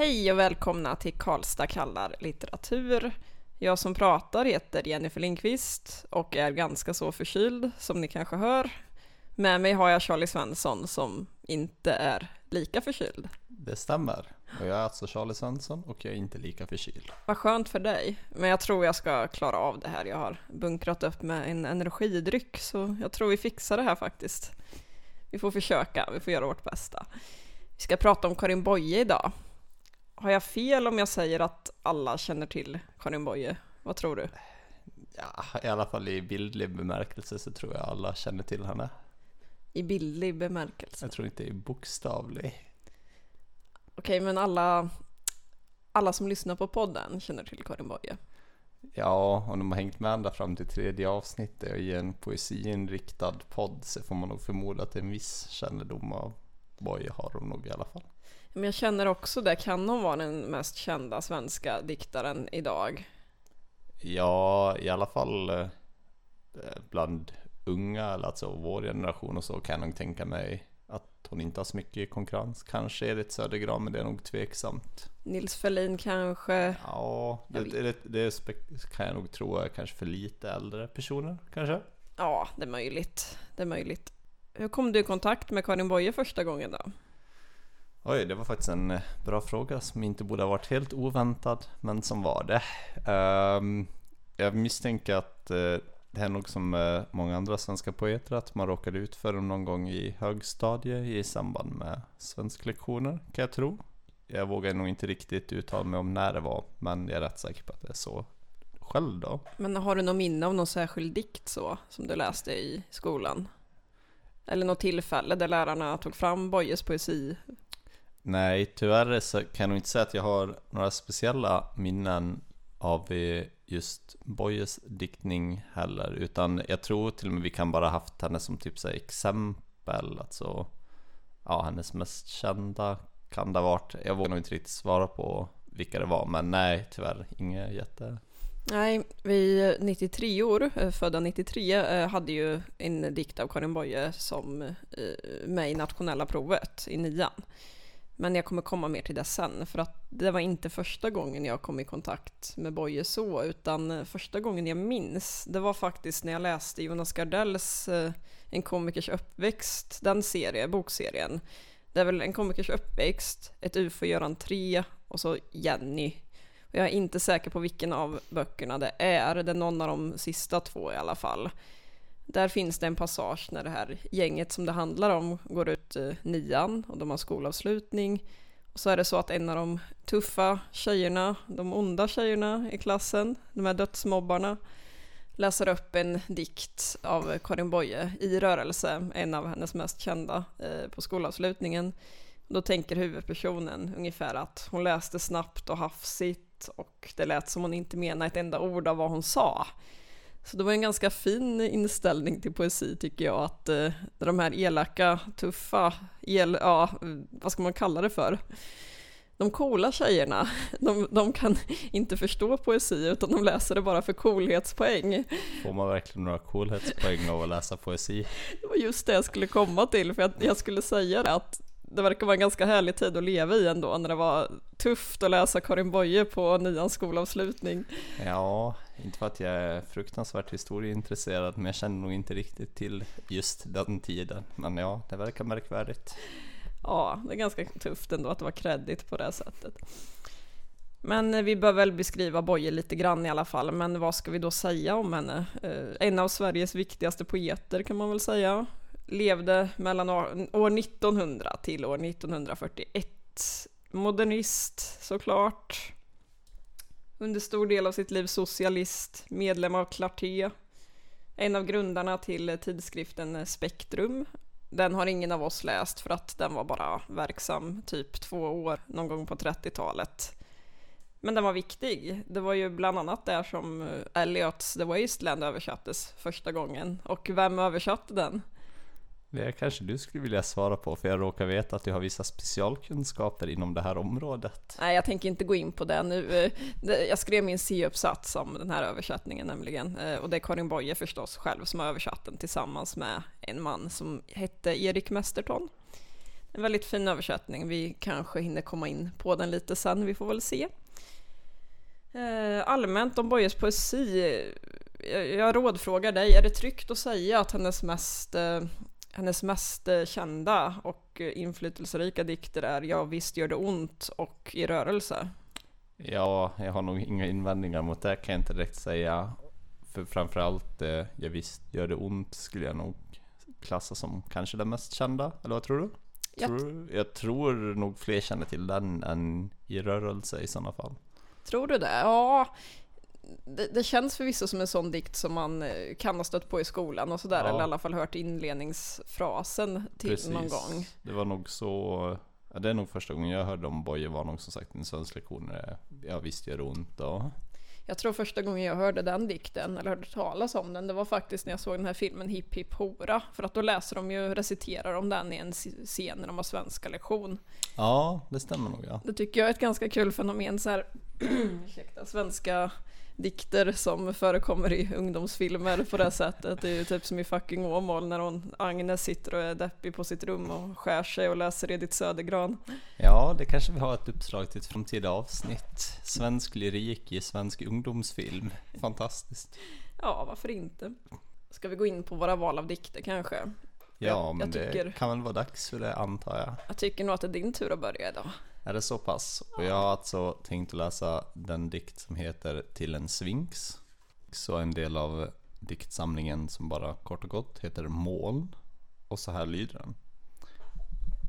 Hej och välkomna till Karlstad kallar litteratur. Jag som pratar heter Jennifer Lindqvist och är ganska så förkyld som ni kanske hör. Med mig har jag Charlie Svensson som inte är lika förkyld. Det stämmer. Och jag är alltså Charlie Svensson och jag är inte lika förkyld. Vad skönt för dig. Men jag tror jag ska klara av det här. Jag har bunkrat upp med en energidryck så jag tror vi fixar det här faktiskt. Vi får försöka, vi får göra vårt bästa. Vi ska prata om Karin Boye idag. Har jag fel om jag säger att alla känner till Karin Boye? Vad tror du? Ja, i alla fall i bildlig bemärkelse så tror jag alla känner till henne. I bildlig bemärkelse? Jag tror inte i bokstavlig. Okej, men alla, alla som lyssnar på podden känner till Karin Boye? Ja, om de har hängt med ända fram till tredje avsnittet och i en poesiinriktad podd så får man nog förmoda att en viss kännedom av Boye har de nog i alla fall. Men jag känner också det, kan hon vara den mest kända svenska diktaren idag? Ja, i alla fall eh, bland unga, alltså vår generation och så kan jag nog tänka mig att hon inte har så mycket konkurrens. Kanske Edith Södergran, men det är nog tveksamt. Nils Ferlin kanske? Ja, det, det, det, kan jag nog tro är kanske för lite äldre personer, kanske? Ja, det är möjligt. Det är möjligt. Hur kom du i kontakt med Karin Boye första gången då? Oj, det var faktiskt en eh, bra fråga som inte borde ha varit helt oväntad, men som var det. Ehm, jag misstänker att eh, det är nog som eh, många andra svenska poeter, att man råkade ut för dem någon gång i högstadiet i samband med svensklektioner, kan jag tro. Jag vågar nog inte riktigt uttala mig om när det var, men jag är rätt säker på att det är så själv då. Men har du något minne av någon särskild dikt så, som du läste i skolan? Eller något tillfälle där lärarna tog fram Bojes poesi Nej, tyvärr så kan jag nog inte säga att jag har några speciella minnen av just Boyes diktning heller, utan jag tror till och med vi kan bara haft henne som typ så exempel, alltså ja, hennes mest kända kan det ha varit. Jag vågar nog inte riktigt svara på vilka det var, men nej, tyvärr inget jätte Nej, vi 93 år, eh, födda 93, eh, hade ju en dikt av Karin Boye som eh, med i nationella provet i nian. Men jag kommer komma mer till det sen, för att det var inte första gången jag kom i kontakt med Boye så, utan första gången jag minns, det var faktiskt när jag läste Jonas Gardells eh, En komikers uppväxt, den serien, bokserien. Det är väl En komikers uppväxt, Ett UFO gör entré och så Jenny. Jag är inte säker på vilken av böckerna det är, det är någon av de sista två i alla fall. Där finns det en passage när det här gänget som det handlar om går ut eh, nian och de har skolavslutning. Och så är det så att en av de tuffa tjejerna, de onda tjejerna i klassen, de här dödsmobbarna, läser upp en dikt av Karin Boye i rörelse, en av hennes mest kända eh, på skolavslutningen. Då tänker huvudpersonen ungefär att hon läste snabbt och hafsigt och det lät som hon inte menade ett enda ord av vad hon sa. Så det var en ganska fin inställning till poesi tycker jag, att eh, de här elaka, tuffa, el, ja, vad ska man kalla det för? De coola tjejerna, de, de kan inte förstå poesi utan de läser det bara för coolhetspoäng. Får man verkligen några coolhetspoäng av att läsa poesi? Det var just det jag skulle komma till, för jag, jag skulle säga det att det verkar vara en ganska härlig tid att leva i ändå, när det var tufft att läsa Karin Boye på nians skolavslutning. Ja, inte för att jag är fruktansvärt historieintresserad, men jag känner nog inte riktigt till just den tiden. Men ja, det verkar märkvärdigt. Ja, det är ganska tufft ändå att det var kredit på det sättet. Men eh, vi bör väl beskriva Boye lite grann i alla fall, men vad ska vi då säga om henne? Eh, en av Sveriges viktigaste poeter kan man väl säga. Levde mellan år 1900 till år 1941. Modernist såklart under stor del av sitt liv socialist, medlem av Clarté, en av grundarna till eh, tidskriften eh, Spektrum. Den har ingen av oss läst för att den var bara verksam typ två år någon gång på 30-talet. Men den var viktig. Det var ju bland annat där som eh, Elliots The Wasteland översattes första gången. Och vem översatte den? Det kanske du skulle vilja svara på, för jag råkar veta att du har vissa specialkunskaper inom det här området. Nej, jag tänker inte gå in på det nu. Jag skrev min C-uppsats om den här översättningen nämligen, eh, och det är Karin Boye förstås själv som har översatt den tillsammans med en man som hette Erik Mesterton. En väldigt fin översättning. Vi kanske hinner komma in på den lite sen, vi får väl se. Eh, allmänt om Boyes poesi. Eh, jag, rådfrågar dig, är det tryggt att säga att hennes mest, hennes mest eh, kända och inflytelserika dikter är Ja visst gör det ont och I rörelse? Ja, jag har nog inga invändningar mot det kan jag inte direkt säga. För framförallt eh, Jag visst gör det ont skulle jag nog klassa som kanske den mest kända, eller vad tror du? Jag, Tror, jag tror nog fler känner till den än I rörelse i sådana fall. Tror du det? Ja, det, det känns förvisso som en sån dikt som man eh, kan ha stött på i skolan och sådär, Ja. eller i alla fall hört inledningsfrasen till någon gång. Det var nog så, ja, det är nog första gången jag hörde om Boje var nog som sagt en svensklektion när det, ja visst gör det ont och Jag tror första gången jag hörde den dikten, eller hörde talas om den, det var faktiskt när jag såg den här filmen Hipp Hipp Hora. För att då läser de ju, reciterar de den i en scen när de har svenska lektion. Ja, det stämmer nog ja. Det tycker jag är ett ganska kul fenomen, så här, ursäkta, svenska dikter som förekommer i ungdomsfilmer på det sättet. Det är ju typ som i fucking Åmål när hon, Agnes sitter och är deppig på sitt rum och skär sig och läser Edith Södergran. Ja, det kanske vi har ett uppslag till ett framtida avsnitt. Svensk lyrik i svensk ungdomsfilm. Fantastiskt. Ja, varför inte? Ska vi gå in på våra val av dikter kanske? Ja, Jag- men jag tycker- det kan väl vara dags för det antar jag. Jag tycker nog att det är din tur att börja idag. Är det så pass? Och jag har alltså tänkt att läsa den dikt som heter Till en svinx. Så en del av diktsamlingen som bara kort och gott heter Moln. Och så här lyder den.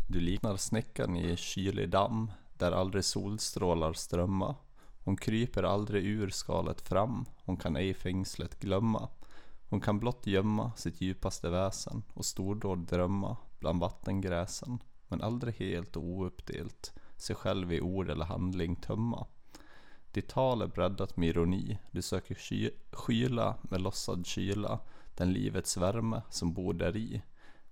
Du liknar snäckan i kylig damm där aldrig solstrålar strömma. Hon kryper aldrig ur skalet fram, hon kan ej fängslet glömma. Hon kan blott gömma sitt djupaste väsen och stordåd drömma bland vattengräsen, men aldrig helt och ouppdelt sig själv i ord eller handling tömma. Ditt tal är breddat med ironi, du söker ky skyla med lossad kyla den livets värme som bor där i.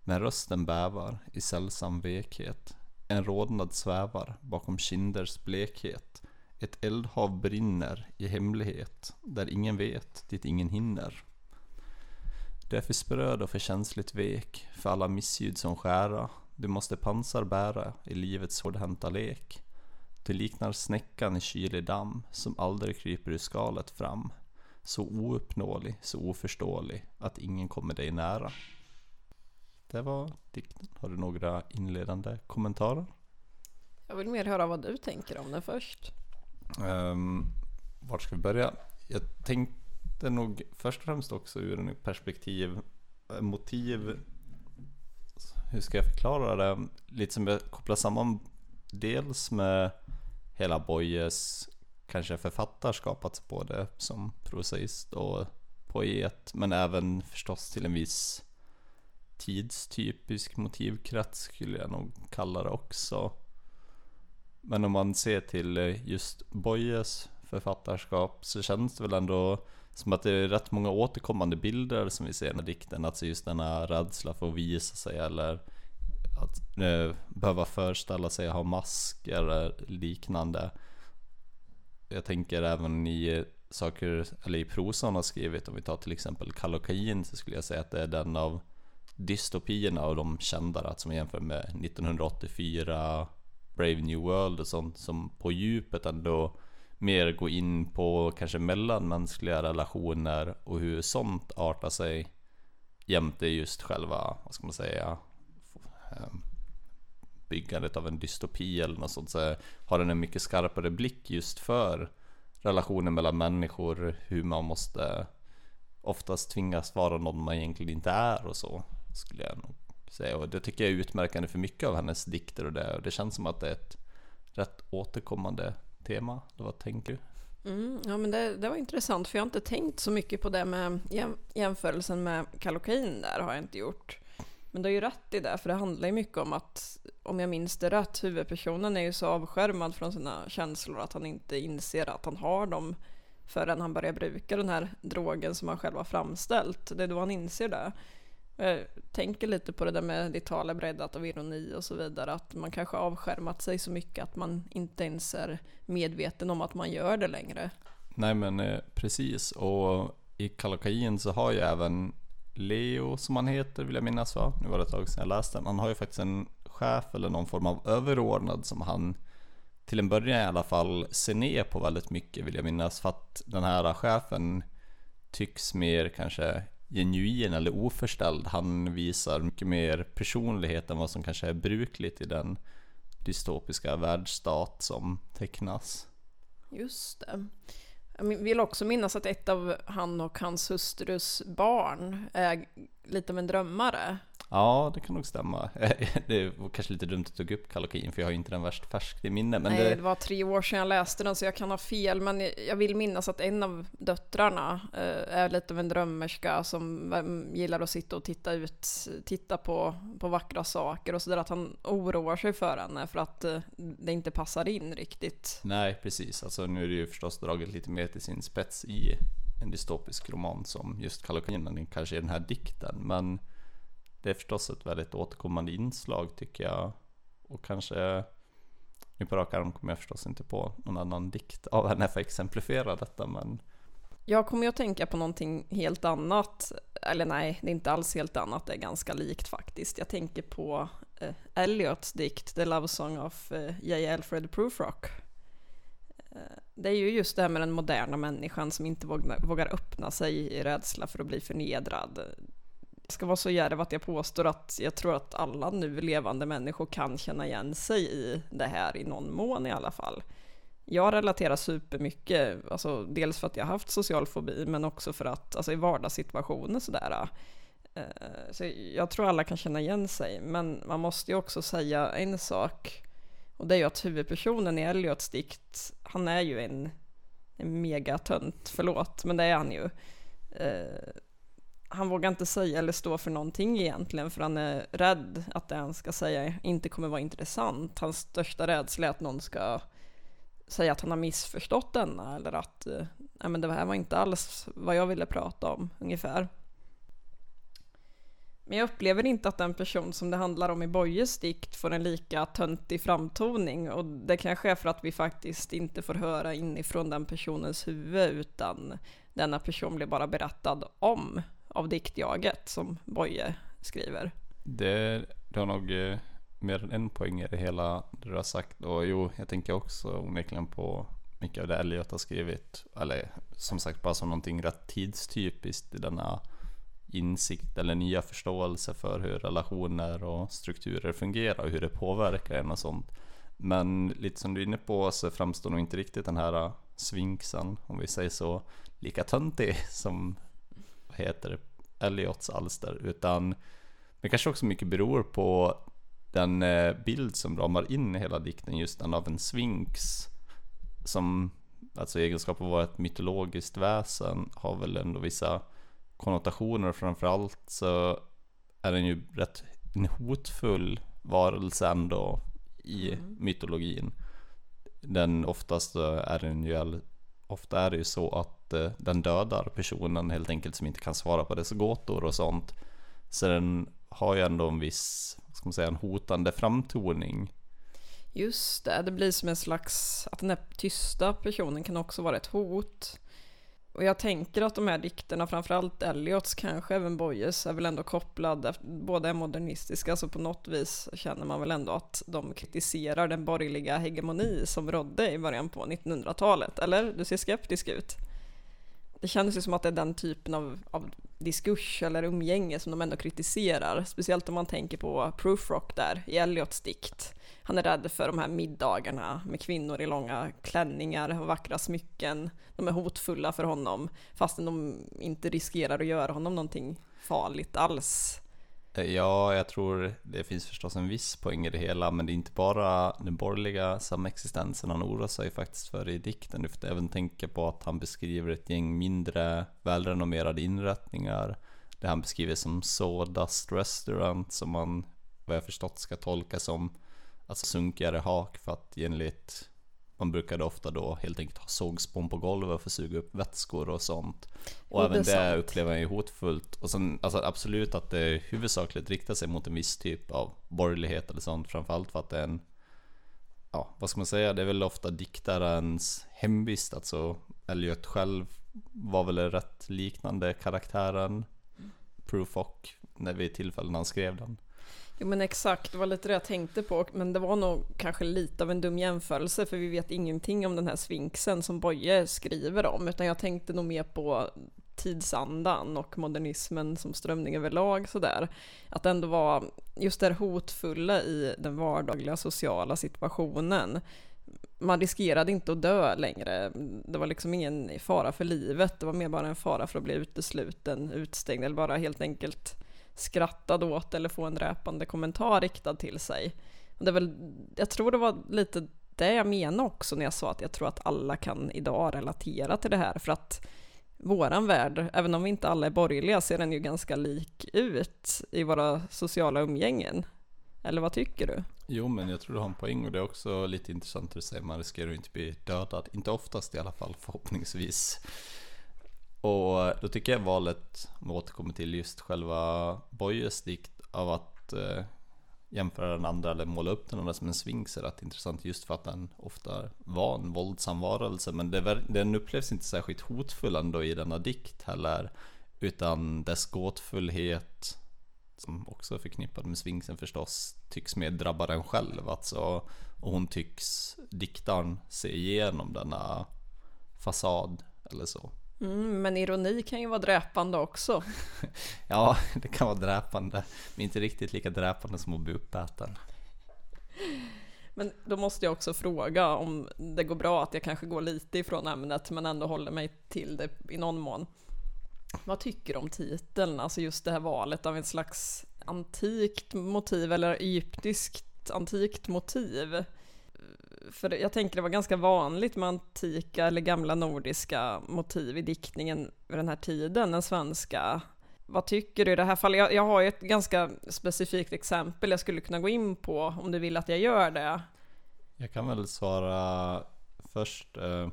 Men rösten bävar i sällsam vekhet, en rodnad svävar bakom kinders blekhet. Ett eldhav brinner i hemlighet, där ingen vet, dit ingen hinner. Du är för spröd och för känsligt vek, för alla missljud som skära. Du måste pansar bära i livets hårdhänta lek. Du liknar snäckan i kylig damm, som aldrig kryper ur skalet fram. Så ouppnåelig, så oförståelig, att ingen kommer dig nära. Det var dikten. Har du några inledande kommentarer? Jag vill mer höra vad du tänker om den först. Um, vart ska vi börja? Jag tänkte nog först och främst också ur en perspektiv, eh, motiv, hur ska jag förklara det? Lite som jag kopplar samman dels med hela Boyes kanske författarskap, alltså både som prosaist och poet, men även förstås till en viss tidstypisk motivkrets skulle jag nog kalla det också. Men om man ser till just Boyes författarskap så känns det väl ändå som att det är rätt många återkommande bilder som vi ser i dikten. Alltså just denna rädsla för att visa sig eller att eh, behöva föreställa sig att ha mask eller liknande. Jag tänker även i saker, eller i prosa hon har skrivit, om vi tar till exempel Kallocain så skulle jag säga att det är den av dystopierna och de kändare, att som jämför med 1984 Brave New World och sånt som på djupet ändå mer gå in på kanske mellanmänskliga relationer och hur sånt artar sig jämte just själva, vad ska man säga, ehm, byggandet av en dystopi eller något sånt så har den en mycket skarpare blick just för relationer mellan människor, hur man måste oftast tvingas vara någon man egentligen inte är och så skulle jag nog säga. Och det tycker jag är utmärkande för mycket av hennes dikter och det. Och det känns som att det är ett rätt återkommande tema. Eller vad tänker du? Mm, ja men det, det var intressant för jag har inte tänkt så mycket på det med jäm, jämförelsen med Kallocain där har jag inte gjort. Men du har ju rätt i det för det handlar ju mycket om att om jag minns det rätt huvudpersonen är ju så avskärmad från sina känslor att han inte inser att han har dem förrän han börjar bruka den här drogen som han själv har framställt. Det är då han inser det. Jag tänker lite på det där med ditt tal är breddat av ironi och så vidare. Att man kanske har avskärmat sig så mycket att man inte ens är medveten om att man gör det längre. Nej men eh, precis. Och i Kallocain så har ju även Leo som han heter vill jag minnas va? Nu var det ett tag sedan jag läste den. Han har ju faktiskt en chef eller någon form av överordnad som han till en början i alla fall ser ner på väldigt mycket vill jag minnas. För att den här chefen tycks mer kanske genuin eller oförställd. Han visar mycket mer personlighet än vad som kanske är brukligt i den dystopiska världsstat som tecknas. Just det. Jag vill också minnas att ett av han och hans hustrus barn är lite av en drömmare. Ja, det kan nog stämma. Det var kanske lite dumt att ta upp Kallokin för jag har inte den värst färskt i minne. Men Nej, det... det... var tre år sedan jag läste den så jag kan ha fel. Men jag vill minnas att en av döttrarna eh, är lite av en drömmerska som gillar att sitta och titta ut, titta på, på vackra saker och sådär. Att han oroar sig för henne för att eh, det inte passar in riktigt. Nej, precis. Alltså nu är det ju förstås dragit lite mer till sin spets i en dystopisk roman som just Kallokin, kanske i den här dikten. Men det är förstås ett väldigt återkommande inslag tycker jag. Och kanske, nu på rak arm kommer jag förstås inte på någon annan dikt av henne för att exemplifiera detta men jag kommer ju att tänka på någonting helt annat. Eller nej, det är inte alls helt annat, det är ganska likt faktiskt. Jag tänker på eh, Eliots dikt The Love Song of eh, J. Alfred Prufrock. Eh, det är ju just det här med den moderna människan som inte vågar, vågar öppna sig i rädsla för att bli förnedrad ska vara så djärv att jag påstår att jag tror att alla nu levande människor kan känna igen sig i det här i någon mån i alla fall. Jag relaterar supermycket, alltså dels för att jag har haft social fobi men också för att, alltså i vardagssituationer sådär. Eh, så jag tror alla kan känna igen sig, men man måste ju också säga en sak. Och det är ju att huvudpersonen i Elliots dikt, han är ju en, en megatönt, förlåt, men det är han ju. Eh, han vågar inte säga eller stå för någonting egentligen för han är rädd att det han ska säga inte kommer vara intressant. Hans största rädsla är att någon ska säga att han har missförstått denna eller att eh, nej men det här var inte alls vad jag ville prata om ungefär. Men jag upplever inte att den person som det handlar om i Bojes dikt får en lika töntig framtoning och det kanske är för att vi faktiskt inte får höra inifrån den personens huvud utan denna person blir bara berättad om av diktjaget som Boye skriver. Det, det har nog eh, mer än en poäng i det hela du har sagt. Och jo, jag tänker också onekligen på mycket av det Elliot har skrivit. Eller som sagt bara som någonting rätt tidstypiskt i denna insikt eller nya förståelse för hur relationer och strukturer fungerar och hur det påverkar en och sånt. Men lite som du är inne på så framstår nog inte riktigt den här svinksen, om vi säger så, lika töntig som heter Elliots alster utan det kanske också mycket beror på den eh, bild som ramar in i hela dikten just den av en sfinx som alltså i egenskap av att vara ett mytologiskt väsen har väl ändå vissa konnotationer framförallt så är den ju rätt en hotfull varelse ändå i mm. mytologin. Den oftast är den ju ofta är det ju så att Eh, den dödar personen helt enkelt som inte kan svara på dess gåtor och sånt. Så den har ju ändå en viss, vad ska man säga, en hotande framtoning. Just det, det blir som en slags, att den här tysta personen kan också vara ett hot. Och jag tänker att de här dikterna, framförallt Elliots, kanske även Boyes, är väl ändå kopplade, båda är modernistiska, så på något vis känner man väl ändå att de kritiserar den borgerliga hegemoni som rådde i början på 1900-talet, eller? Du ser skeptisk ut. Det känns ju som att det är den typen av, av diskurs eller umgänge som de ändå kritiserar, speciellt om man tänker på Proofrock där i Elliots dikt han är rädd för de här middagarna med kvinnor i långa klänningar och vackra smycken. De är hotfulla för honom fastän de inte riskerar att göra honom någonting farligt alls. Eh, ja, jag tror det finns förstås en viss poäng i det hela, men det är inte bara den borgerliga samexistensen han oroar sig faktiskt för i dikten. Du får även tänka på att han beskriver ett gäng mindre välrenommerade inrättningar. Det han beskriver som Sawdust Restaurant, som man vad jag förstått ska tolka som alltså sunkigare hak för att enligt man brukade ofta då helt enkelt ha sågspån på golvet för att suga upp vätskor och sånt. Och, även det, det upplever jag är hotfullt. Och sen alltså absolut att det huvudsakligt riktar sig mot en viss typ av borgerlighet eller sånt. Framförallt för att det är en, ja vad ska man säga, det är väl ofta diktarens hemvist. Alltså Elliot själv var väl rätt liknande karaktären Proof och när vid tillfällen han skrev den. Jo men exakt, det var lite det jag tänkte på. Men det var nog kanske lite av en dum jämförelse för vi vet ingenting om den här sfinxen som Boye skriver om. Utan jag tänkte nog mer på tidsandan och modernismen som strömning överlag sådär. Att det ändå var just det här hotfulla i den vardagliga sociala situationen. Man riskerade inte att dö längre. Det var liksom ingen fara för livet. Det var mer bara en fara för att bli utesluten, utstängd eller bara helt enkelt skrattad åt eller få en dräpande kommentar riktad till sig. Det är väl, jag tror det var lite det jag menade också när jag sa att jag tror att alla kan idag relatera till det här för att våran värld, även om vi inte alla är borgerliga, ser den ju ganska lik ut i våra sociala umgängen. Eller vad tycker du? Jo, men jag tror du har en poäng och det är också lite intressant att du säger man riskerar ju inte bli dödad. Inte oftast i alla fall, förhoppningsvis. Och då tycker jag valet, om vi återkommer till just själva Boyes dikt, av att eh, jämföra den andra eller måla upp den andra som en sphinx är rätt intressant just för att den ofta var en våldsam varelse. Men det, den upplevs inte särskilt hotfull ändå i denna dikt heller. Utan dess gåtfullhet, som också är förknippad med sfinxen förstås, tycks mer drabba den själv. Alltså, och hon tycks, diktaren, se igenom denna fasad eller så. Mm, men ironi kan ju vara dräpande också. ja, det kan vara dräpande, men inte riktigt lika dräpande som att bli uppäten. Men då måste jag också fråga om det går bra att jag kanske går lite ifrån ämnet men ändå håller mig till det i någon mån. Vad tycker du om titeln, alltså just det här valet av en slags antikt motiv eller egyptiskt antikt motiv? För jag tänker det var ganska vanligt med antika eller gamla nordiska motiv i diktningen vid den här tiden, den svenska. Vad tycker du i det här fallet? Jag, jag har ju ett ganska specifikt exempel jag skulle kunna gå in på om du vill att jag gör det. Jag kan väl svara först. Eh,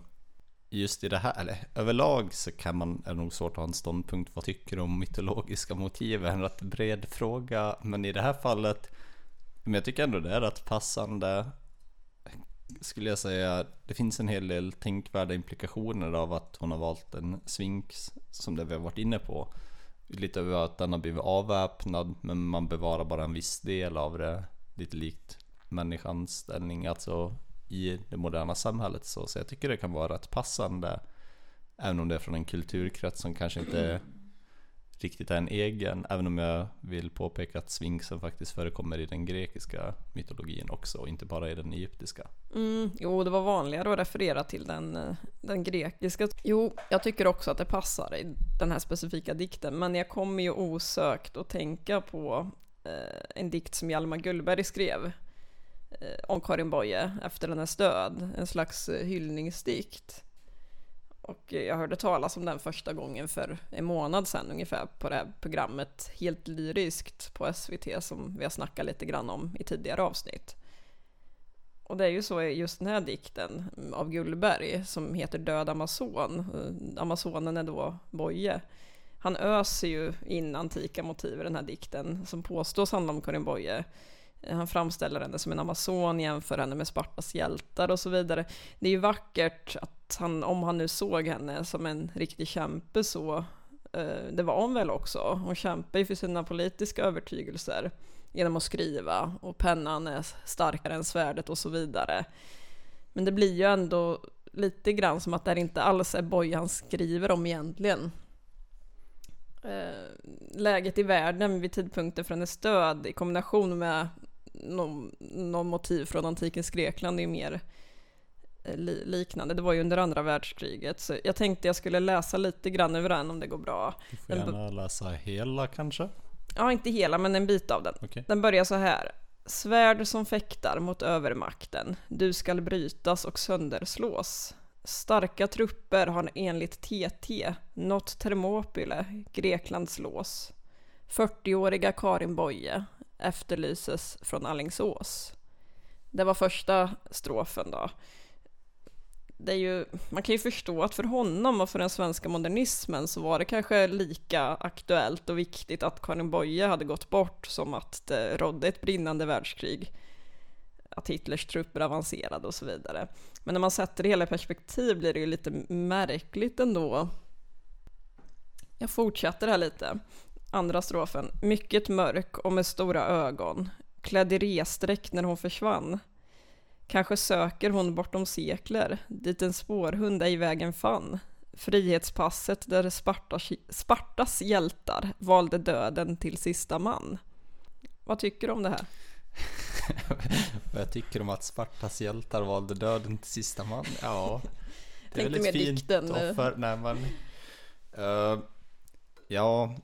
just i det här, eller överlag så kan man, är det nog svårt att ha en ståndpunkt. Vad tycker du om mytologiska motiv? En rätt bred fråga. Men i det här fallet, men jag tycker ändå det är rätt passande skulle jag säga, det finns en hel del tänkvärda implikationer av att hon har valt en svinx som det vi har varit inne på. Lite över att den har blivit avväpnad men man bevarar bara en viss del av det. Lite likt människans ställning alltså i det moderna samhället så, så jag tycker det kan vara rätt passande. Även om det är från en kulturkrets som kanske inte riktigt är en egen, även om jag vill påpeka att sfinxen faktiskt förekommer i den grekiska mytologin också, och inte bara i den egyptiska. Mm, jo, det var vanligare att referera till den, eh, den grekiska. Jo, jag tycker också att det passar i den här specifika dikten, men jag kommer ju osökt att tänka på eh, en dikt som Hjalmar Gullberg skrev eh, om Karin Boye efter hennes död, en slags eh, hyllningsdikt. Och jag hörde talas om den första gången för en månad sedan ungefär på det här programmet Helt lyriskt på SVT som vi har snackat lite grann om i tidigare avsnitt. Och det är ju så i just den här dikten av Gullberg som heter Död Amazon. Eh, Amazonen är då Boye. Han öser ju in antika motiv i den här dikten som påstås handla om Karin Boye. Han framställer henne som en amazon, jämför henne med Spartas hjältar och så vidare. Det är ju vackert att han, om han nu såg henne som en riktig kämpe så, eh, det var hon väl också. Hon kämpar ju för sina politiska övertygelser genom att skriva och pennan är starkare än svärdet och så vidare. Men det blir ju ändå lite grann som att det inte alls är Bojan han skriver om egentligen. Eh, läget i världen vid tidpunkten för hennes död i kombination med någon, någon motiv från antikens Grekland är ju mer eh, liknande. Det var ju under andra världskriget. Så jag tänkte jag skulle läsa lite grann över den om det går bra. Du får gärna läsa hela kanske? Ja, inte hela, men en bit av den. Okay. Den börjar så här. Svärd som fäktar mot övermakten, du skall brytas och sönderslås. Starka trupper har enligt TT nått Termopyle, Greklands lås. 40-åriga Karin Boye efterlyses från Allingsås. Det var första strofen då. Det är ju, man kan ju förstå att för honom och för den svenska modernismen så var det kanske lika aktuellt och viktigt att Karin Boye hade gått bort som att det rådde ett brinnande världskrig. Att Hitlers trupper avancerade och så vidare. Men när man sätter det hela i perspektiv blir det ju lite märkligt ändå. Jag fortsätter här lite. Andra strofen. Mycket mörk och med stora ögon. Klädd i resdräkt när hon försvann. Kanske söker hon bortom sekler, dit en spårhund ej vägen fann. Frihetspasset där Spartas, Spartas hjältar valde döden till sista man. Vad tycker du om det här? Vad jag tycker om att Spartas hjältar valde döden till sista man? Ja, det är väldigt fint dikten. offer. Nej, men, uh, ja,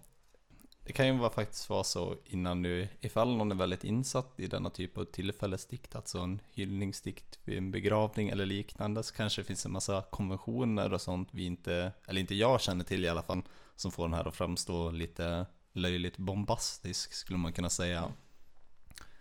det kan ju vara faktiskt vara så innan nu, ifall någon är väldigt insatt i denna typ av tillfällesdikt, alltså en hyllningsdikt vid en begravning eller liknande, så kanske det finns en massa konventioner och sånt vi inte, eller inte jag känner till i alla fall, som får den här att framstå lite löjligt bombastisk skulle man kunna säga.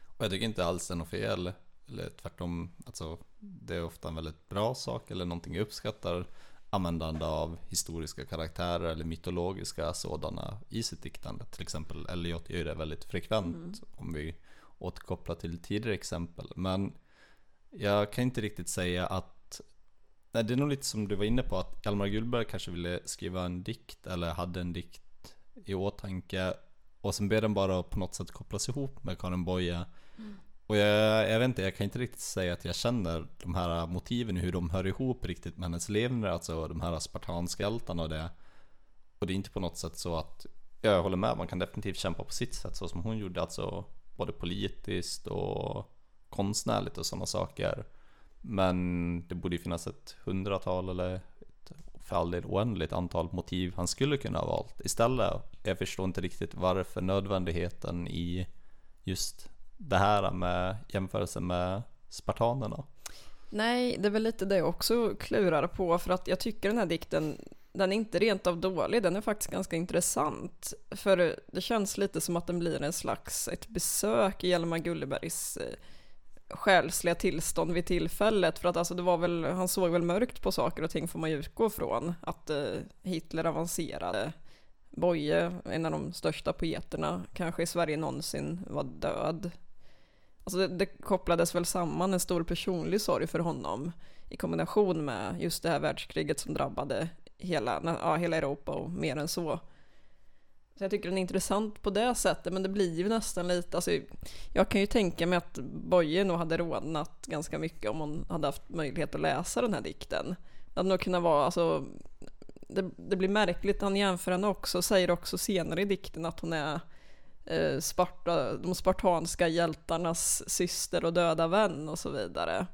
Och jag tycker inte alls det är något fel, eller tvärtom, alltså det är ofta en väldigt bra sak eller någonting jag uppskattar användande av historiska karaktärer eller mytologiska sådana i sitt diktande. Till exempel Eliot gör det väldigt frekvent mm. om vi återkopplar till tidigare exempel. Men jag kan inte riktigt säga att Nej, det är nog lite som du var inne på att Hjalmar Gullberg kanske ville skriva en dikt eller hade en dikt i åtanke och sen ber den bara på något sätt kopplas ihop med Karin Boye. Mm. Och jag, jag vet inte, jag kan inte riktigt säga att jag känner de här motiven, hur de hör ihop riktigt med hennes levnad, alltså de här spartanska hjältarna och det. Och det är inte på något sätt så att, jag håller med, man kan definitivt kämpa på sitt sätt så som hon gjorde, alltså både politiskt och konstnärligt och sådana saker. Men det borde ju finnas ett hundratal eller ett för all del oändligt antal motiv han skulle kunna ha valt istället. Jag förstår inte riktigt varför nödvändigheten i just det här med jämförelsen med spartanerna? Nej, det är väl lite det jag också klurar på för att jag tycker den här dikten den är inte rent av dålig, den är faktiskt ganska intressant. För det känns lite som att den blir en slags ett besök i Hjalmar Gullibergs eh, själsliga tillstånd vid tillfället. För att alltså det var väl, han såg väl mörkt på saker och ting får man ju utgå från. Att eh, Hitler avancerade. Boye, en av de största poeterna, kanske i Sverige någonsin, var död. Alltså det, det, kopplades väl samman en stor personlig sorg för honom i kombination med just det här världskriget som drabbade hela, ja, hela Europa och mer än så. Så jag tycker den är intressant på det sättet, men det blir ju nästan lite, alltså, jag kan ju tänka mig att Boye nog hade rodnat ganska mycket om hon hade haft möjlighet att läsa den här dikten. Det hade nog kunnat vara, alltså, det, det blir märkligt, han jämför henne också, säger också senare i dikten att hon är Eh, Sparta, de spartanska hjältarnas syster och döda vän och så vidare.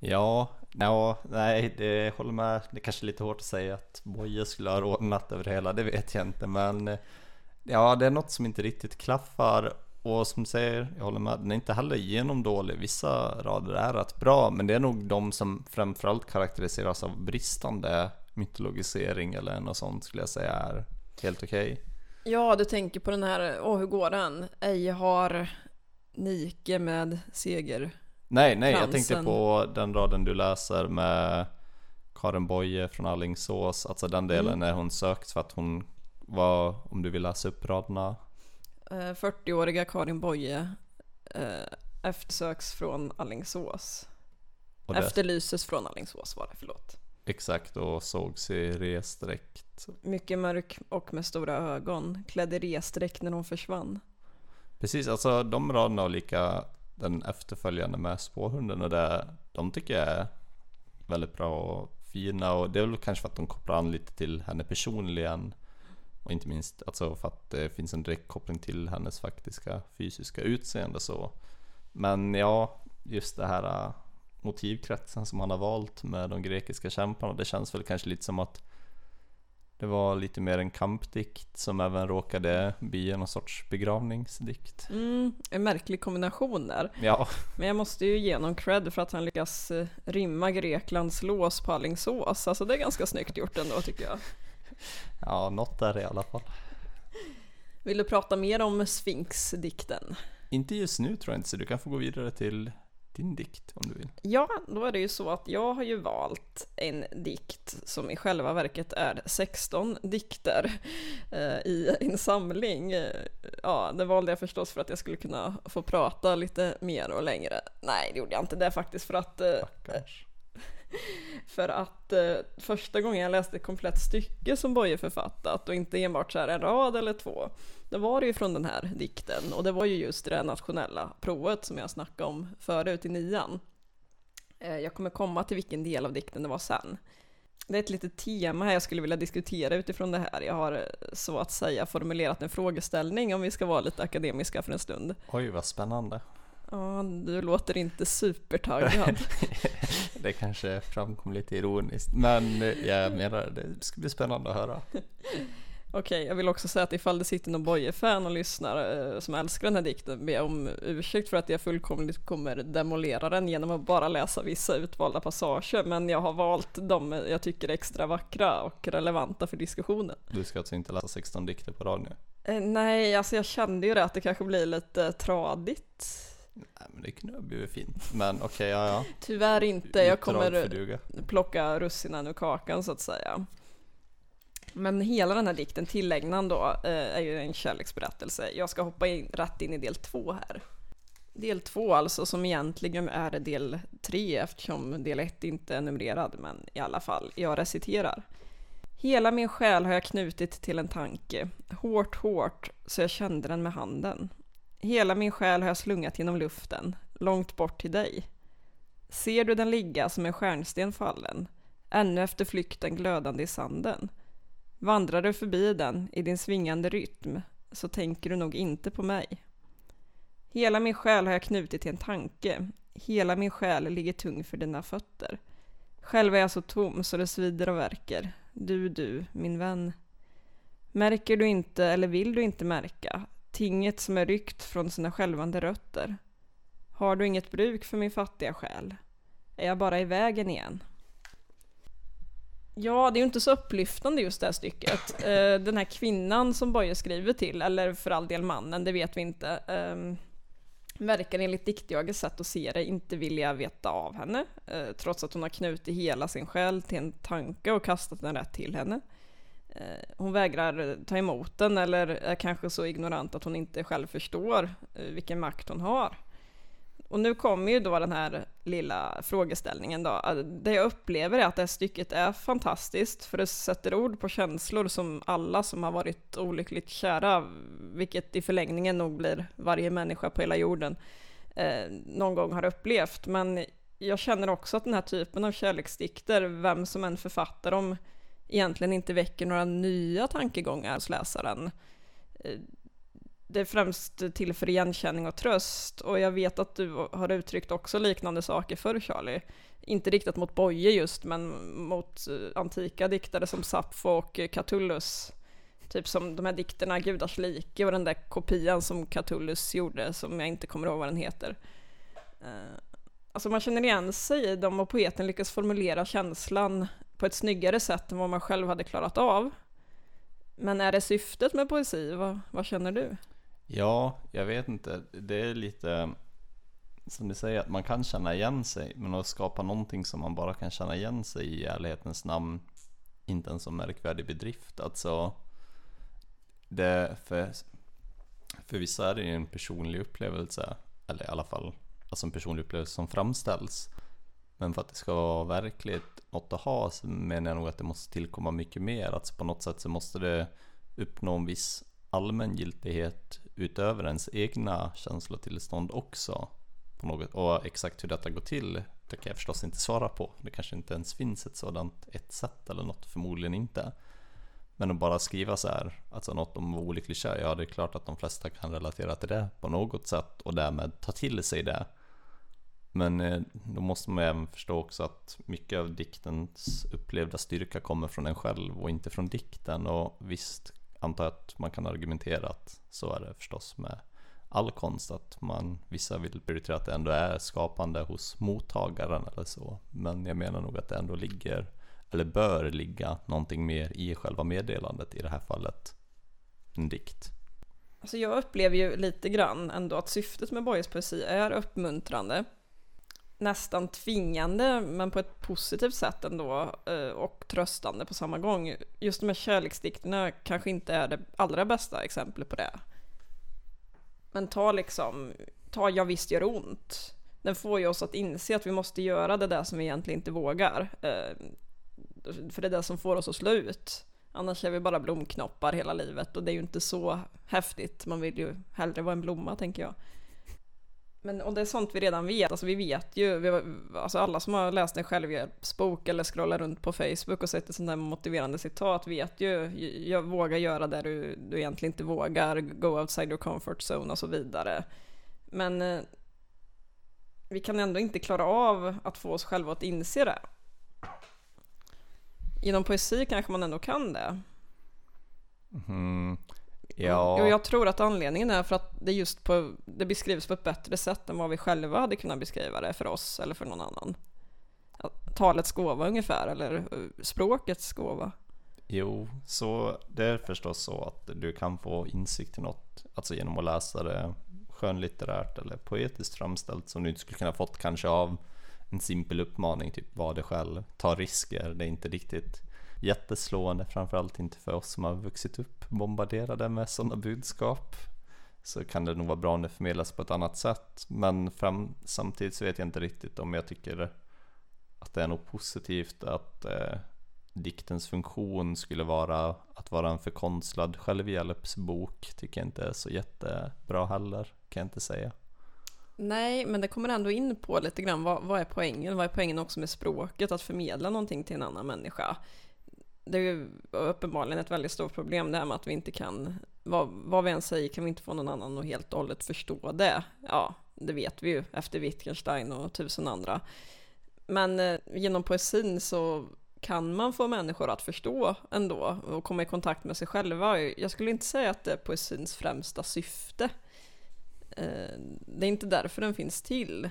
Ja, ja, nej, det håller med. Det är kanske är lite hårt att säga att Boje skulle ha rodnat över det hela, det vet jag inte, men eh, ja, det är något som inte riktigt klaffar. Och som du säger, jag håller med, den är inte heller genomdålig. Vissa rader är rätt bra, men det är nog de som framförallt karaktäriseras av bristande mytologisering eller något sånt skulle jag säga är helt okej. Okay. Ja, du tänker på den här, åh hur går den? Ej har Nike med seger. Nej, nej, jag tänkte på den raden du läser med Karin Boye från Allingsås, alltså den delen mm. när hon sökt för att hon var, om du vill läsa upp raderna. 40-åriga eh, Karin Boye eh, eftersöks från Allingsås. Efterlyses från Allingsås var det, förlåt. Exakt, och sågs i resdräkt. Mycket mörk och med stora ögon. Klädd i resdräkt när hon försvann. Precis, alltså de raderna och lika den efterföljande med spårhunden och det, de tycker jag är väldigt bra och fina och det är väl kanske för att de kopplar an lite till henne personligen. Och inte minst alltså för att det finns en direkt koppling till hennes faktiska fysiska utseende så. Men ja, just det här motivkretsen som han har valt med de grekiska kämparna. Det känns väl kanske lite som att det var lite mer en kampdikt som även råkade bli en sorts begravningsdikt. Mm, en märklig kombination där. Ja. Men jag måste ju ge honom cred för att han lyckas eh, rimma Greklands lås på Alingsås. Alltså det är ganska snyggt gjort ändå tycker jag. Ja, något där i alla fall. Vill du prata mer om Sphinx-dikten? Inte just nu tror jag inte, så du kan få gå vidare till din dikt om du vill. Ja, då är det ju så att jag har ju valt en dikt som i själva verket är 16 dikter eh, i en samling. Ja, det valde jag förstås för att jag skulle kunna få prata lite mer och längre. Nej, det gjorde jag inte. Det är faktiskt för att... Eh, För att eh, första gången jag läste ett komplett stycke som Boye författat och inte enbart så här en rad eller två. Då var det ju från den här dikten och det var ju just det nationella provet som jag snackade om förut i nian. Eh, jag kommer komma till vilken del av dikten det var sen. Det är ett litet tema här jag skulle vilja diskutera utifrån det här. Jag har eh, så att säga formulerat en frågeställning om vi ska vara lite akademiska för en stund. Oj, vad spännande. Ja, du låter inte supertaggad. det kanske framkom lite ironiskt, men jag menar det ska bli spännande att höra. Okej, okay, jag vill också säga att ifall det sitter någon Boye-fan och lyssnar eh, som älskar den här dikten jag om ursäkt för att jag fullkomligt kommer demolera den genom att bara läsa vissa utvalda passager, men jag har valt de jag tycker är extra vackra och relevanta för diskussionen. Du ska alltså inte läsa 16 dikter på rad nu? Eh, nej, alltså jag kände ju det att det kanske blir lite tradigt. Men det kunde ha blivit fint. Men okej, okay, ja ja. Tyvärr inte. Jag kommer plocka russinen ur kakan så att säga. Men hela den här dikten, Tillägnan då, eh, är ju en kärleksberättelse. Jag ska hoppa in, rätt in i del två här. Del två alltså, som egentligen är del tre eftersom del ett inte är numrerad, men i alla fall, jag reciterar. Hela min själ har jag knutit till en tanke, hårt, hårt, så jag kände den med handen. Hela min själ har jag slungat genom luften, långt bort till dig. Ser du den ligga som en stjärnsten fallen, ännu efter flykten glödande i sanden? Vandrar du förbi den i din svingande rytm så tänker du nog inte på mig. Hela min själ har jag knutit till en tanke, hela min själ ligger tung för dina fötter. Själv är jag så tom så det svider och verkar. Du, du, min vän. Märker du inte, eller vill du inte märka, tinget som är ryckt från sina skälvande rötter. Har du inget bruk för min fattiga själ? Är jag bara i vägen igen? Ja, det är ju inte så upplyftande just det här stycket. Eh, den här kvinnan som Boye skriver till, eller för all del mannen, det vet vi inte, ehm, verkar enligt diktjagets sätt att se det inte vilja veta av henne, eh, trots att hon har knutit hela sin själ till en tanke och kastat den rätt till henne. Eh, hon vägrar ta emot den eller är kanske så ignorant att hon inte själv förstår eh, vilken makt hon har. Och nu kommer ju då den här lilla frågeställningen då. Det jag upplever är att det här stycket är fantastiskt för det sätter ord på känslor som alla som har varit olyckligt kära, vilket i förlängningen nog blir varje människa på hela jorden, eh, någon gång har upplevt. Men jag känner också att den här typen av kärleksdikter, vem som än författar dem, egentligen inte väcker några nya tankegångar hos läsaren. Eh, det är främst till för igenkänning och tröst och jag vet att du har uttryckt också liknande saker förr Charlie. Inte riktat mot Boye just, men mot eh, antika diktare som Sappho och Catullus. Typ som de här dikterna Gudars like och den där kopian som Catullus gjorde som jag inte kommer ihåg vad den heter. Eh, alltså man känner igen sig i dem och poeten lyckas formulera känslan på ett snyggare sätt än vad man själv hade klarat av. Men är det syftet med poesi? Vad, vad känner du? Ja, jag vet inte. Det är lite som du säger, att man kan känna igen sig, men att skapa någonting som man bara kan känna igen sig i, i ärlighetens namn, inte en så märkvärdig bedrift. Alltså, det för, för vissa är det en personlig upplevelse, eller i alla fall alltså en personlig upplevelse som framställs. Men för att det ska vara verkligt något att ha så menar jag nog att det måste tillkomma mycket mer. Alltså på något sätt så måste det uppnå en viss allmängiltighet utöver ens egna känslotillstånd också. På något, och exakt hur detta går till, det kan jag förstås inte svara på. Det kanske inte ens finns ett sådant ett sätt eller något, förmodligen inte. Men att bara skriva så här, alltså något om olycklig kär, ja det är klart att de flesta kan relatera till det på något sätt och därmed ta till sig det. Men eh, då måste man även förstå också att mycket av diktens upplevda styrka kommer från en själv och inte från dikten. Och visst antar jag att man kan argumentera att så är det förstås med all konst. Att man, vissa vill prioritera att det ändå är skapande hos mottagaren eller så. Men jag menar nog att det ändå ligger, eller bör ligga, någonting mer i själva meddelandet, i det här fallet en dikt. Alltså jag upplever ju lite grann ändå att syftet med Boyes poesi är uppmuntrande nästan tvingande men på ett positivt sätt ändå eh, och tröstande på samma gång. Just de här kärleksdikterna kanske inte är det allra bästa exemplet på det. Men ta liksom, ta Jag visst gör ont. den får ju oss att inse att vi måste göra det där som vi egentligen inte vågar. Eh, för det är det som får oss att slå ut. Annars är vi bara blomknoppar hela livet och det är ju inte så häftigt. Man vill ju hellre vara en blomma tänker jag. Men, och det är sånt vi redan vet, alltså vi vet ju, vi, alltså alla som har läst en självhjälpsbok eller scrollar runt på Facebook och sett ett sånt där motiverande citat vet ju, jag vågar göra det du, du egentligen inte vågar, go outside your comfort zone och så vidare. Men eh, vi kan ändå inte klara av att få oss själva att inse det. Genom poesi kanske man ändå kan det. Mm. Ja. Och jag tror att anledningen är för att det just på, det beskrivs på ett bättre sätt än vad vi själva hade kunnat beskriva det för oss eller för någon annan. Talets gåva ungefär, eller eh, språkets gåva. Jo, så det är förstås så att du kan få insikt i något, alltså genom att läsa det skönlitterärt eller poetiskt framställt som du inte skulle kunna fått kanske av en simpel uppmaning, typ var det själv, ta risker, det är inte riktigt jätteslående, framförallt inte för oss som har vuxit upp bombarderade med sådana budskap. Så kan det nog vara bra om det förmedlas på ett annat sätt. Men fram, samtidigt så vet jag inte riktigt om jag tycker att det är något positivt att eh, diktens funktion skulle vara att vara en förkonstlad självhjälpsbok. Tycker jag inte är så jättebra heller, kan jag inte säga. Nej, men det kommer ändå in på lite grann vad, vad är poängen? Vad är poängen också med språket? Att förmedla någonting till en annan människa det är ju uppenbarligen ett väldigt stort problem det här med att vi inte kan, vad, vad vi än säger kan vi inte få någon annan att helt och hållet förstå det. Ja, det vet vi ju efter Wittgenstein och tusen andra. Men eh, genom poesin så kan man få människor att förstå ändå och komma i kontakt med sig själva. Jag skulle inte säga att det är poesins främsta syfte. Eh, det är inte därför den finns till.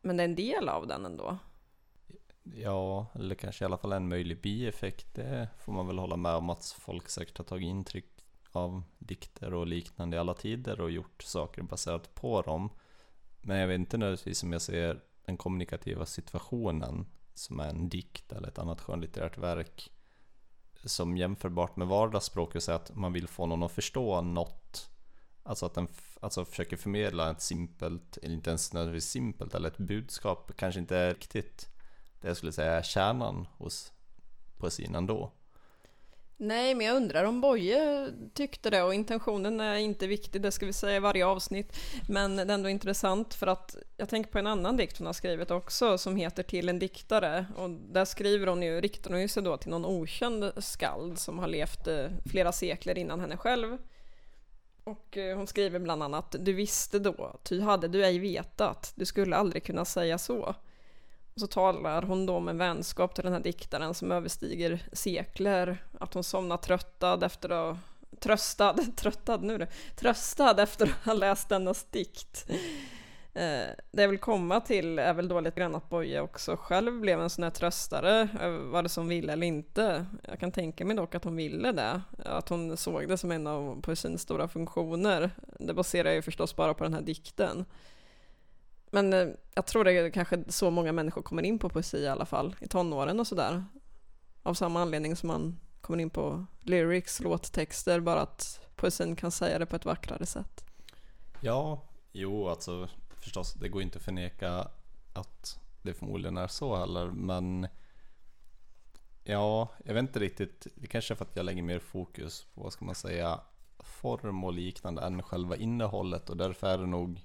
Men det är en del av den ändå. Ja, eller kanske i alla fall en möjlig bieffekt. Det får man väl hålla med om att folk säkert har tagit intryck av dikter och liknande i alla tider och gjort saker baserat på dem. Men jag vet inte nödvändigtvis om jag ser den kommunikativa situationen som är en dikt eller ett annat skönlitterärt verk som jämförbart med vardagsspråk och säga att man vill få någon att förstå något. Alltså att den alltså försöker förmedla ett simpelt, eller inte ens nödvändigtvis simpelt, eller ett budskap kanske inte är riktigt det jag skulle säga är kärnan hos poesin ändå. Nej, men jag undrar om Boje tyckte det och intentionen är inte viktig, det ska vi säga i varje avsnitt. Men det är ändå intressant för att jag tänker på en annan dikt hon har skrivit också som heter Till en diktare och där skriver hon ju, riktar hon sig då till någon okänd skald som har levt eh, flera sekler innan henne själv. Och eh, hon skriver bland annat Du visste då, ty hade du ej vetat, du skulle aldrig kunna säga så. Och så talar hon då med vänskap till den här diktaren som överstiger sekler. Att hon somnar tröttad efter att tröstad, tröttad nu det, tröstad efter att ha läst dennas dikt. Eh, det jag vill komma till är väl då lite grann att Boje också själv blev en sån här tröstare, vad det som ville eller inte. Jag kan tänka mig dock att hon ville det, att hon såg det som en av poesins stora funktioner. Det baserar ju förstås bara på den här dikten. Men eh, jag tror det är kanske så många människor kommer in på poesi i alla fall, i tonåren och sådär. Av samma anledning som man kommer in på lyrics, låttexter, bara att poesin kan säga det på ett vackrare sätt. Ja, jo alltså förstås, det går inte att förneka att det förmodligen är så heller, men ja, jag vet inte riktigt, det kanske är för att jag lägger mer fokus på, vad ska man säga, form och liknande än själva innehållet och därför är det nog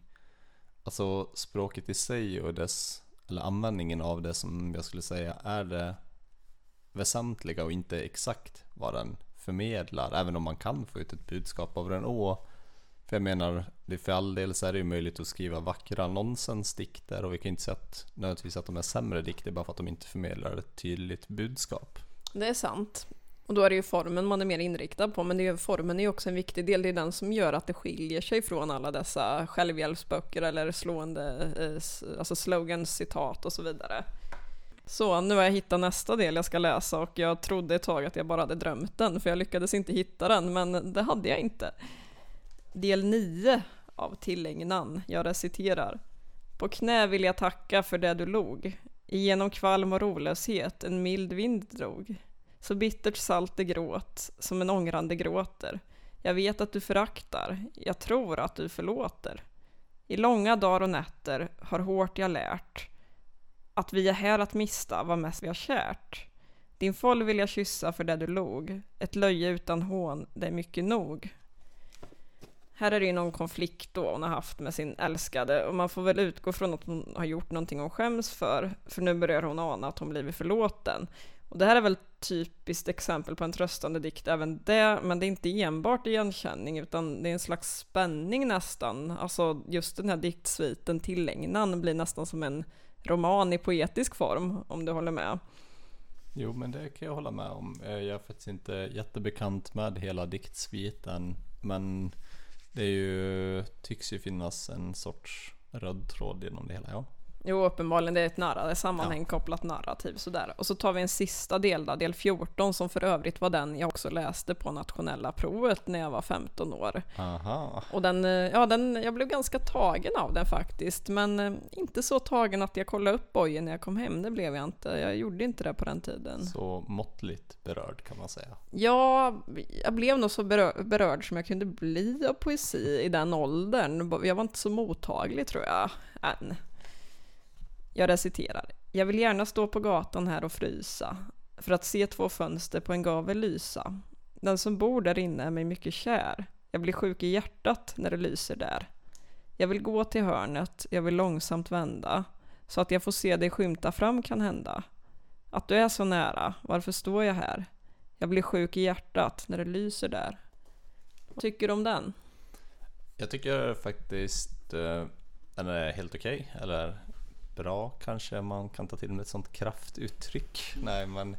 Alltså språket i sig och dess, eller användningen av det som jag skulle säga är det väsentliga och inte exakt vad den förmedlar, även om man kan få ut ett budskap av den. Och för jag menar, det för all del så är det ju möjligt att skriva vackra nonsensdikter och vi kan inte säga att nödvändigtvis att de är sämre dikter bara för att de inte förmedlar ett tydligt budskap. Det är sant. Och då är det ju formen man är mer inriktad på, men det är, formen är ju också en viktig del. Det är den som gör att det skiljer sig från alla dessa självhjälpsböcker eller slående eh, alltså slogans, citat och så vidare. Så nu har jag hittat nästa del jag ska läsa och jag trodde ett tag att jag bara hade drömt den, för jag lyckades inte hitta den, men det hade jag inte. Del 9 av tillägnan, jag reciterar. På knä vill jag tacka för det du log. Igenom kvalm och rolöshet en mild vind drog. Så bittert salt det gråt, som en ångrande gråter. Jag vet att du föraktar, jag tror att du förlåter. I långa dagar och nätter har hårt jag lärt att vi är här att mista vad mest vi har kärt. Din foll vill jag kyssa för det du log. Ett löje utan hån, det är mycket nog. Här är det ju någon konflikt då hon har haft med sin älskade och man får väl utgå från att hon har gjort någonting hon skäms för, för nu börjar hon ana att hon blivit förlåten. Och det här är väl typiskt exempel på en tröstande dikt även det, men det är inte enbart igenkänning utan det är en slags spänning nästan. Alltså just den här diktsviten Tillägnan blir nästan som en roman i poetisk form, om du håller med. Jo, men det kan jag hålla med om. Eh, jag är faktiskt inte jättebekant med hela diktsviten, men det är ju, tycks ju finnas en sorts röd tråd genom det hela, ja. Jo, uppenbarligen det är ett nära sammanhang ja. kopplat narrativ sådär. Och så tar vi en sista del då, del 14, som för övrigt var den jag också läste på nationella provet när jag var 15 år. Aha. Och den, eh, ja, den, jag blev ganska tagen av den faktiskt, men eh, inte så tagen att jag kollade upp bojen när jag kom hem, det blev jag inte. Jag gjorde inte det på den tiden. Så måttligt berörd kan man säga. Ja, jag blev nog så berörd, berörd som jag kunde bli av poesi i den åldern. Jag var inte så mottaglig tror jag, än. Jag reciterar. Jag vill gärna stå på gatan här och frysa för att se två fönster på en gavel lysa. Den som bor där inne är mig mycket kär. Jag blir sjuk i hjärtat när det lyser där. Jag vill gå till hörnet, jag vill långsamt vända så att jag får se dig skymta fram kan hända. Att du är så nära, varför står jag här? Jag blir sjuk i hjärtat när det lyser där. Vad tycker du om den? Jag tycker faktiskt eh, den är helt okej, okay, eller bra kanske man kan ta till med ett sånt kraftuttryck. Nej, men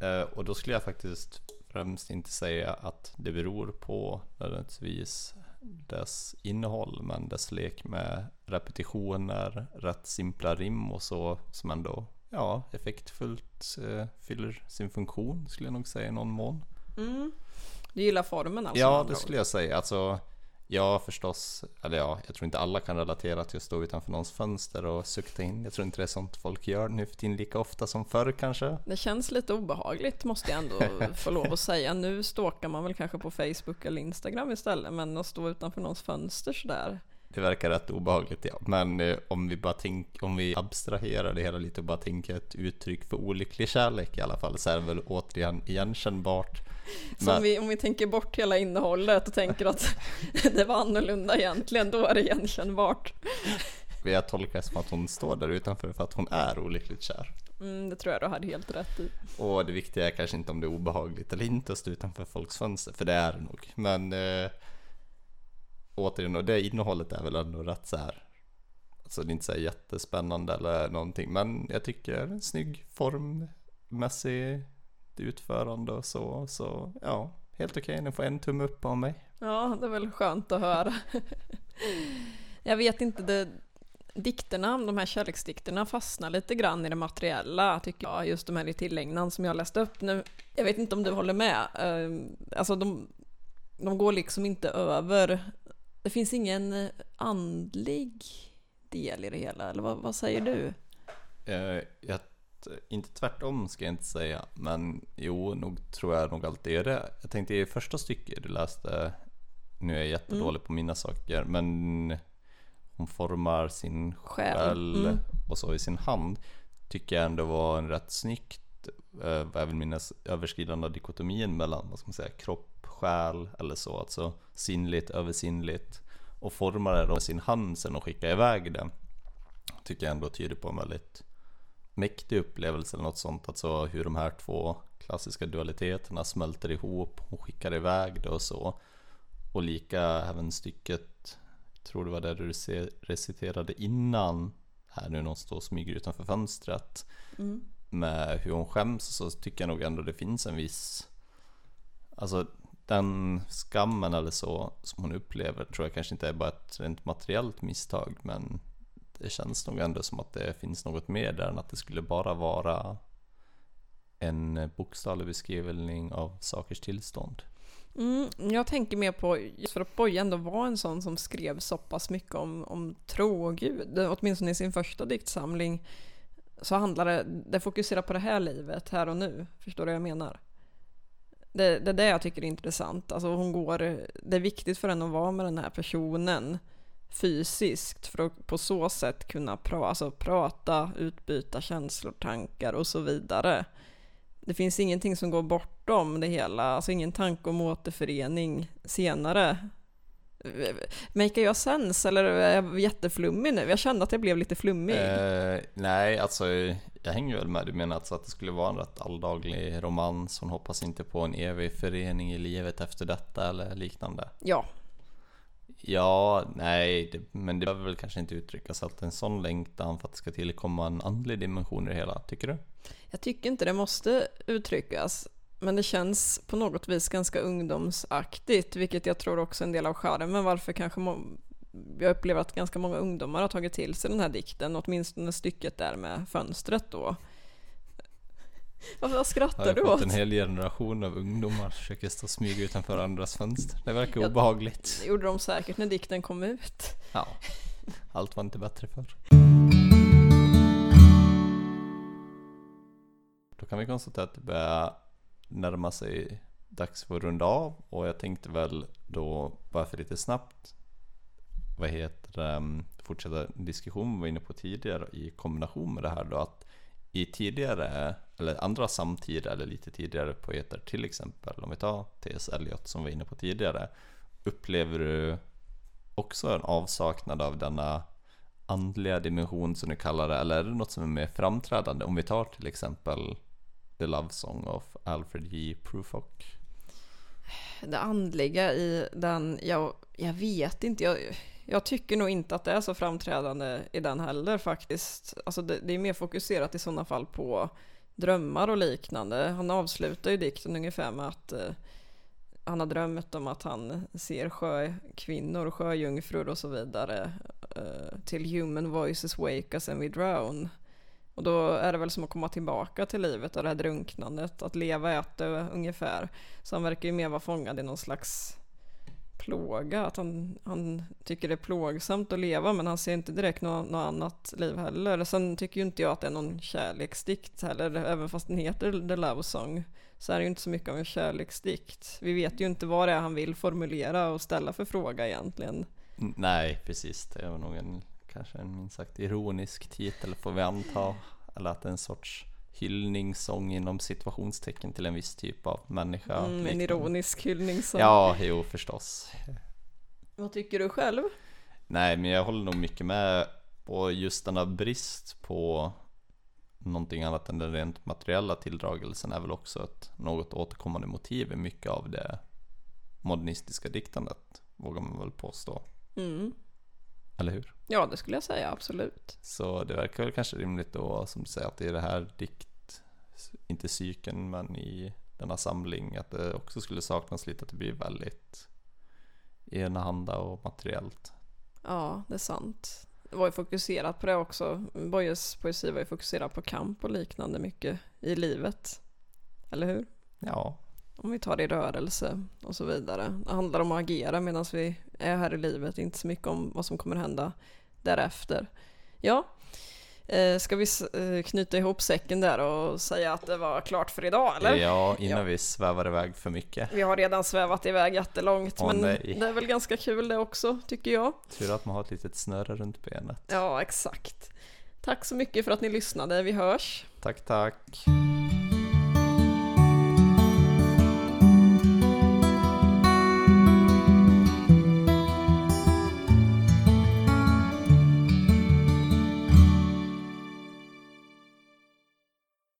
eh, och då skulle jag faktiskt främst inte säga att det beror på nödvändigtvis dess innehåll, men dess lek med repetitioner, rätt simpla rim och så som ändå ja, effektfullt eh, fyller sin funktion skulle jag nog säga i någon mån. Mm. Du gillar formen alltså? Ja, det skulle jag säga. Alltså, Ja, förstås. Eller ja, jag tror inte alla kan relatera till att stå utanför någons fönster och sukta in. Jag tror inte det är sånt folk gör nu för tiden lika ofta som förr kanske. Det känns lite obehagligt måste jag ändå få lov att säga. Nu stalkar man väl kanske på Facebook eller Instagram istället, men att stå utanför någons fönster sådär. Det verkar rätt obehagligt ja. Men eh, om vi bara tänker, om vi abstraherar det hela lite och bara tänker ett uttryck för olycklig kärlek i alla fall så är det väl återigen igenkännbart om vi, om vi tänker bort hela innehållet och tänker att det var annorlunda egentligen, då är det igenkännbart. Jag tolkar det som att hon står där utanför för att hon är olyckligt kär. Mm, det tror jag du hade helt rätt i. Och det viktiga är kanske inte om det är obehagligt eller inte att stå utanför folks fönster, för det är det nog. Men äh, återigen, och det innehållet är väl ändå rätt så här. Alltså det är inte så jättespännande eller någonting, men jag tycker en snygg formmässig utförande och så. Så ja, helt okej. Okay. Ni får en tumme upp av mig. Ja, det är väl skönt att höra. jag vet inte, det, dikterna, de här kärleksdikterna fastnar lite grann i det materiella, tycker jag. Just de här i tillägnan som jag läste upp nu. Jag vet inte om du håller med. Ehm, alltså de, de går liksom inte över. Det finns ingen andlig del i det hela, eller vad, vad säger du? Uh, inte tvärtom ska jag inte säga, men jo, nog tror jag nog alltid är det. Jag tänkte i första stycket du läste, nu är jag jättedålig mm. på mina saker, men hon formar sin själ mm. och så i sin hand, tycker jag ändå var en rätt snyggt, eh, vad jag vill minnas, överskridande av dikotomin mellan, vad ska man säga, kropp, själ eller så, alltså sinnligt, översinnligt och formar det med sin hand sen och skickar iväg det. Tycker jag ändå tyder på en väldigt mäktig upplevelse eller något sånt. Alltså hur de här två klassiska dualiteterna smälter ihop. Hon skickar iväg det och så. Och lika även stycket, jag tror det var det du reciterade innan, här nu när hon står och smyger utanför fönstret. Mm. Med hur hon skäms så tycker jag nog ändå det finns en viss, alltså den skammen eller så som hon upplever tror jag kanske inte är bara ett rent materiellt misstag men det känns nog ändå som att det finns något mer där än att det skulle bara vara en bokstavlig beskrivning av sakers tillstånd. Mm, jag tänker mer på, just för att Boye ändå var en sån som skrev så pass mycket om, om tro och Gud, åtminstone i sin första diktsamling, så handlar det, det fokuserar på det här livet, här och nu. Förstår du vad jag menar? Det, det är det jag tycker är intressant. Alltså hon går, det är viktigt för henne att vara med den här personen fysiskt för att på så sätt kunna pra alltså prata, utbyta känslor, tankar och så vidare. Det finns ingenting som går bortom det hela, alltså ingen tanke om återförening senare. Maker jag sens eller är jag jätteflummig nu? Jag kände att jag blev lite flummig. Eh, nej, alltså jag hänger väl med. Du menar alltså att det skulle vara en rätt alldaglig romans. Hon hoppas inte på en evig förening i livet efter detta eller liknande. Ja. Ja, nej, det, men det behöver väl kanske inte uttryckas att en sån längtan för att det ska tillkomma en andlig dimension i det hela, tycker du? Jag tycker inte det måste uttryckas. Men det känns på något vis ganska ungdomsaktigt, vilket jag tror också är en del av charmen varför kanske jag upplever att ganska många ungdomar har tagit till sig den här dikten, åtminstone stycket där med fönstret då. Vad skrattar du åt? Har en hel generation av ungdomar försöker stå och smyga utanför andras fönster. Det verkar jag, obehagligt. Det gjorde de säkert när dikten kom ut. Ja, allt var inte bättre förr. Då kan vi konstatera att det börjar närma sig dags för att runda av och jag tänkte väl då bara för lite snabbt vad heter det, um, fortsätta diskussion vi var inne på tidigare i kombination med det här då att i tidigare eller andra samtida eller lite tidigare poeter till exempel om vi tar T.S. Eliot som vi var inne på tidigare upplever du också en avsaknad av denna andliga dimension som du kallar det eller är det något som är mer framträdande om vi tar till exempel The Love Song of Alfred J. Prufrock? Det andliga i den, jag, jag vet inte, jag, jag tycker nog inte att det är så framträdande i den heller faktiskt. Alltså det, det är mer fokuserat i sådana fall på drömmar och liknande. Han avslutar ju dikten ungefär med att eh, han har drömt om att han ser sjökvinnor, sjöjungfrur och så vidare eh, till human voices wake us and we drown. Och då är det väl som att komma tillbaka till livet och det här drunknandet, att leva är att dö ungefär. Så han verkar ju mer vara fångad i någon slags plåga, att han, han tycker det är plågsamt att leva men han ser inte direkt något, något annat liv heller. Sen tycker ju inte jag att det är någon kärleksdikt heller, även fast den heter The Love Song så är det ju inte så mycket av en kärleksdikt. Vi vet ju inte vad det är han vill formulera och ställa för fråga egentligen. Nej, precis. Det är nog en kanske en minst sagt ironisk titel får vi anta. Eller att det är en sorts hyllningssång inom situationstecken till en viss typ av människa. Mm, en ironisk hyllningssång. Ja, jo förstås. Vad tycker du själv? Nej, men jag håller nog mycket med. Och just denna brist på någonting annat än den rent materiella tilldragelsen är väl också ett något återkommande motiv i mycket av det modernistiska diktandet, vågar man väl påstå. Mm. Eller hur? Ja, det skulle jag säga, absolut. Så det verkar väl kanske rimligt då, som du säger, att i det här dikt, inte psyken, men i denna samling, att det också skulle saknas lite, att det blir väldigt enahanda och materiellt. Ja, det är sant. Det var ju fokuserat på det också. Boyes poesi var ju fokuserad på kamp och liknande mycket i livet. Eller hur? Ja, om vi tar det i rörelse och så vidare. Det handlar om att agera medan vi är här i livet, inte så mycket om vad som kommer hända därefter. Ja, ska vi eh, knyta ihop säcken där och säga att det var klart för idag eller? Ja, innan ja. vi svävar iväg för mycket. Vi har redan svävat iväg jättelångt Åh, men nej. det är väl ganska kul det också tycker jag. Tur att man har ett litet snöre runt benet. Ja, exakt. Tack så mycket för att ni lyssnade, vi hörs. Tack, tack.